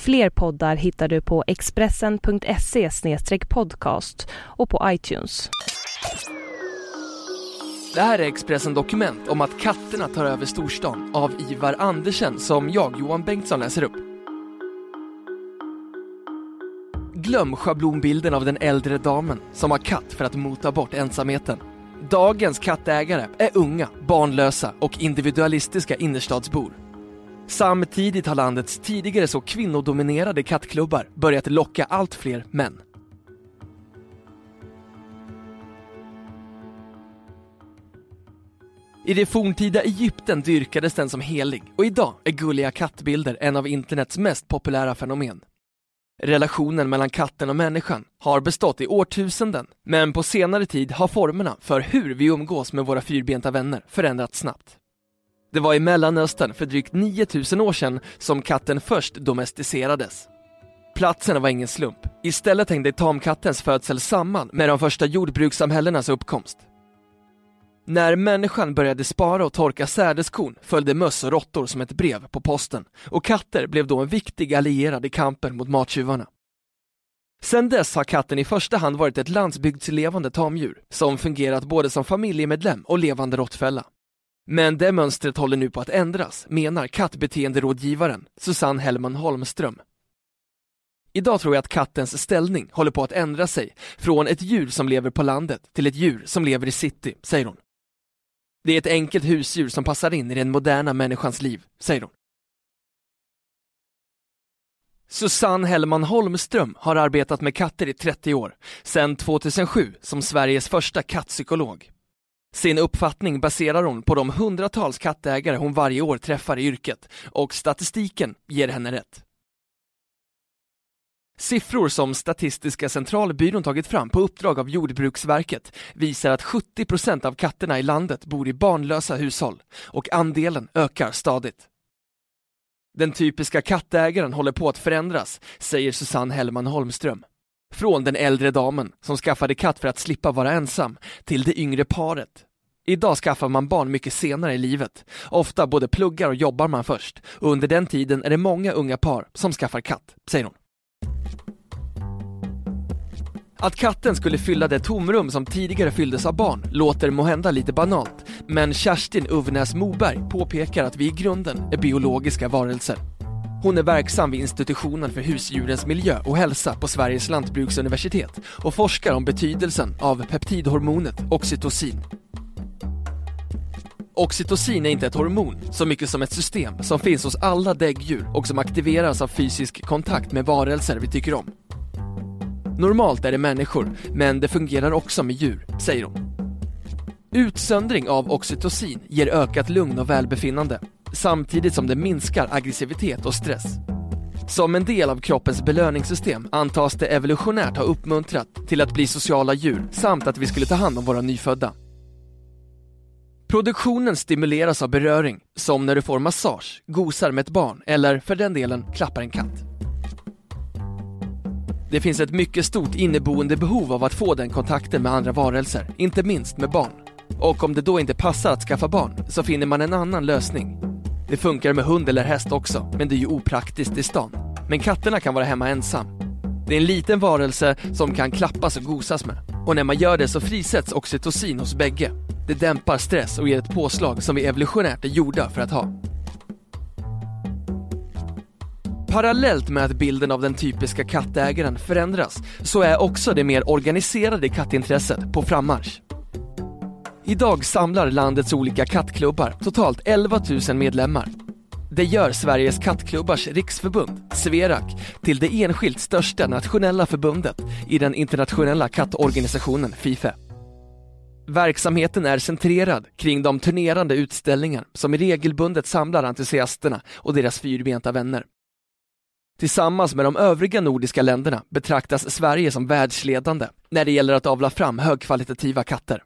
Fler poddar hittar du på expressen.se podcast och på iTunes. Det här är Expressen Dokument om att katterna tar över storstan av Ivar Andersen som jag, Johan Bengtsson, läser upp. Glöm schablonbilden av den äldre damen som har katt för att mota bort ensamheten. Dagens kattägare är unga, barnlösa och individualistiska innerstadsbor. Samtidigt har landets tidigare så kvinnodominerade kattklubbar börjat locka allt fler män. I det forntida Egypten dyrkades den som helig och idag är gulliga kattbilder en av internets mest populära fenomen. Relationen mellan katten och människan har bestått i årtusenden, men på senare tid har formerna för hur vi umgås med våra fyrbenta vänner förändrats snabbt. Det var i Mellanöstern för drygt 9000 år sedan som katten först domesticerades. Platsen var ingen slump. Istället hängde tamkattens födsel samman med de första jordbrukssamhällenas uppkomst. När människan började spara och torka sädeskorn följde möss och råttor som ett brev på posten och katter blev då en viktig allierad i kampen mot mattjuvarna. Sedan dess har katten i första hand varit ett landsbygdslevande tamdjur som fungerat både som familjemedlem och levande råttfälla. Men det mönstret håller nu på att ändras, menar kattbeteenderådgivaren Susanne Hellman Holmström. Idag tror jag att kattens ställning håller på att ändra sig från ett djur som lever på landet till ett djur som lever i city, säger hon. Det är ett enkelt husdjur som passar in i den moderna människans liv, säger hon. Susanne Hellman Holmström har arbetat med katter i 30 år, sedan 2007 som Sveriges första kattpsykolog. Sin uppfattning baserar hon på de hundratals kattägare hon varje år träffar i yrket och statistiken ger henne rätt. Siffror som Statistiska centralbyrån tagit fram på uppdrag av Jordbruksverket visar att 70% av katterna i landet bor i barnlösa hushåll och andelen ökar stadigt. Den typiska kattägaren håller på att förändras, säger Susanne Hellman Holmström. Från den äldre damen som skaffade katt för att slippa vara ensam till det yngre paret. Idag skaffar man barn mycket senare i livet. Ofta både pluggar och jobbar man först och under den tiden är det många unga par som skaffar katt, säger hon. Att katten skulle fylla det tomrum som tidigare fylldes av barn låter måhända lite banalt, men Kerstin Uvnäs Moberg påpekar att vi i grunden är biologiska varelser. Hon är verksam vid institutionen för husdjurens miljö och hälsa på Sveriges lantbruksuniversitet och forskar om betydelsen av peptidhormonet oxytocin. Oxytocin är inte ett hormon så mycket som ett system som finns hos alla däggdjur och som aktiveras av fysisk kontakt med varelser vi tycker om. Normalt är det människor, men det fungerar också med djur, säger hon. Utsöndring av oxytocin ger ökat lugn och välbefinnande, samtidigt som det minskar aggressivitet och stress. Som en del av kroppens belöningssystem antas det evolutionärt ha uppmuntrat till att bli sociala djur samt att vi skulle ta hand om våra nyfödda. Produktionen stimuleras av beröring, som när du får massage, gosar med ett barn eller för den delen klappar en katt. Det finns ett mycket stort inneboende behov av att få den kontakten med andra varelser, inte minst med barn. Och om det då inte passar att skaffa barn så finner man en annan lösning. Det funkar med hund eller häst också, men det är ju opraktiskt i stan. Men katterna kan vara hemma ensam. Det är en liten varelse som kan klappas och gosas med. Och när man gör det så frisätts oxytocin hos bägge. Det dämpar stress och ger ett påslag som vi evolutionärt är gjorda för att ha. Parallellt med att bilden av den typiska kattägaren förändras så är också det mer organiserade kattintresset på frammarsch. Idag samlar landets olika kattklubbar totalt 11 000 medlemmar. Det gör Sveriges kattklubbars riksförbund, Sverak, till det enskilt största nationella förbundet i den internationella kattorganisationen FIFE. Verksamheten är centrerad kring de turnerande utställningar som regelbundet samlar entusiasterna och deras fyrbenta vänner. Tillsammans med de övriga nordiska länderna betraktas Sverige som världsledande när det gäller att avla fram högkvalitativa katter.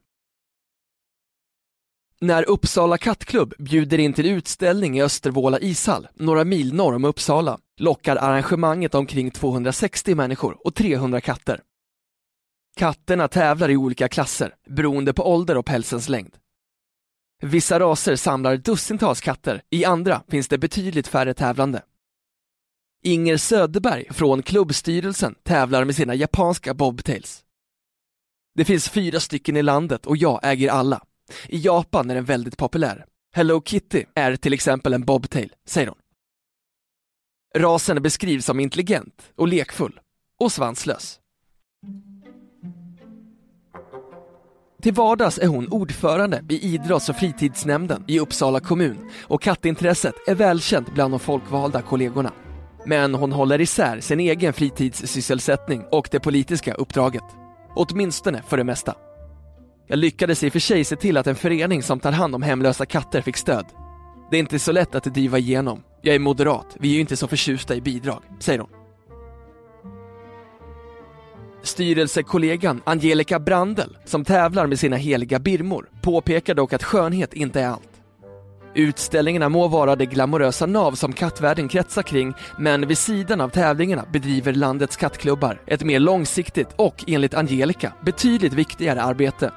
När Uppsala kattklubb bjuder in till utställning i Östervåla ishall, några mil norr om Uppsala, lockar arrangemanget omkring 260 människor och 300 katter. Katterna tävlar i olika klasser beroende på ålder och pälsens längd. Vissa raser samlar dussintals katter, i andra finns det betydligt färre tävlande. Inger Söderberg från klubbstyrelsen tävlar med sina japanska bobtails. Det finns fyra stycken i landet och jag äger alla. I Japan är den väldigt populär. Hello Kitty är till exempel en bobtail, säger hon. Rasen beskrivs som intelligent och lekfull och svanslös. Till vardags är hon ordförande i idrotts och fritidsnämnden i Uppsala kommun och kattintresset är välkänt bland de folkvalda kollegorna. Men hon håller isär sin egen fritidssysselsättning och det politiska uppdraget. Åtminstone för det mesta. Jag lyckades i och för sig se till att en förening som tar hand om hemlösa katter fick stöd. Det är inte så lätt att driva igenom. Jag är moderat, vi är ju inte så förtjusta i bidrag, säger hon. Styrelsekollegan Angelica Brandel, som tävlar med sina heliga birmor, påpekar dock att skönhet inte är allt. Utställningarna må vara det glamorösa nav som kattvärlden kretsar kring, men vid sidan av tävlingarna bedriver landets kattklubbar ett mer långsiktigt och, enligt Angelica, betydligt viktigare arbete.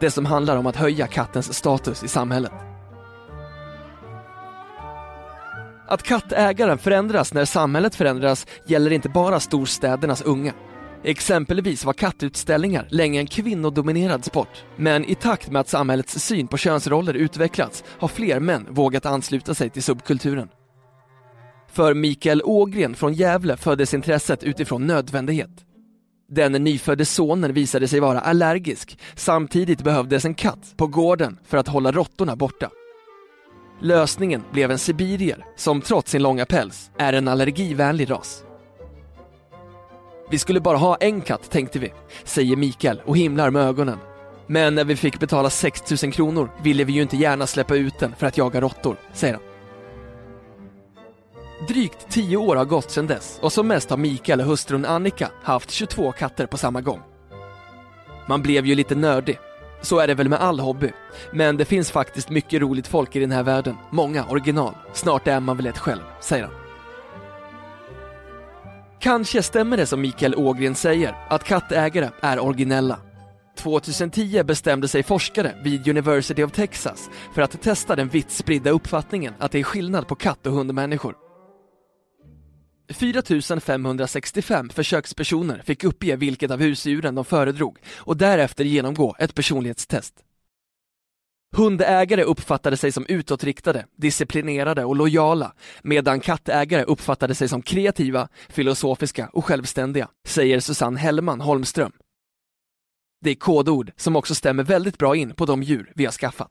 Det som handlar om att höja kattens status i samhället. Att kattägaren förändras när samhället förändras gäller inte bara storstädernas unga. Exempelvis var kattutställningar länge en kvinnodominerad sport. Men i takt med att samhällets syn på könsroller utvecklats har fler män vågat ansluta sig till subkulturen. För Mikael Ågren från Gävle föddes intresset utifrån nödvändighet. Den nyfödde sonen visade sig vara allergisk, samtidigt behövdes en katt på gården för att hålla råttorna borta. Lösningen blev en sibirier som trots sin långa päls är en allergivänlig ras. Vi skulle bara ha en katt tänkte vi, säger Mikael och himlar med ögonen. Men när vi fick betala 6000 kronor ville vi ju inte gärna släppa ut den för att jaga råttor, säger han. Drygt tio år har gått sedan dess och som mest har Mikael och hustrun Annika haft 22 katter på samma gång. Man blev ju lite nördig. Så är det väl med all hobby. Men det finns faktiskt mycket roligt folk i den här världen. Många original. Snart är man väl ett själv, säger han. Kanske stämmer det som Mikael Ågren säger, att kattägare är originella. 2010 bestämde sig forskare vid University of Texas för att testa den vitt spridda uppfattningen att det är skillnad på katt och hundmänniskor. 4565 försökspersoner fick uppge vilket av husdjuren de föredrog och därefter genomgå ett personlighetstest. Hundägare uppfattade sig som utåtriktade, disciplinerade och lojala medan kattägare uppfattade sig som kreativa, filosofiska och självständiga, säger Susanne Hellman Holmström. Det är kodord som också stämmer väldigt bra in på de djur vi har skaffat.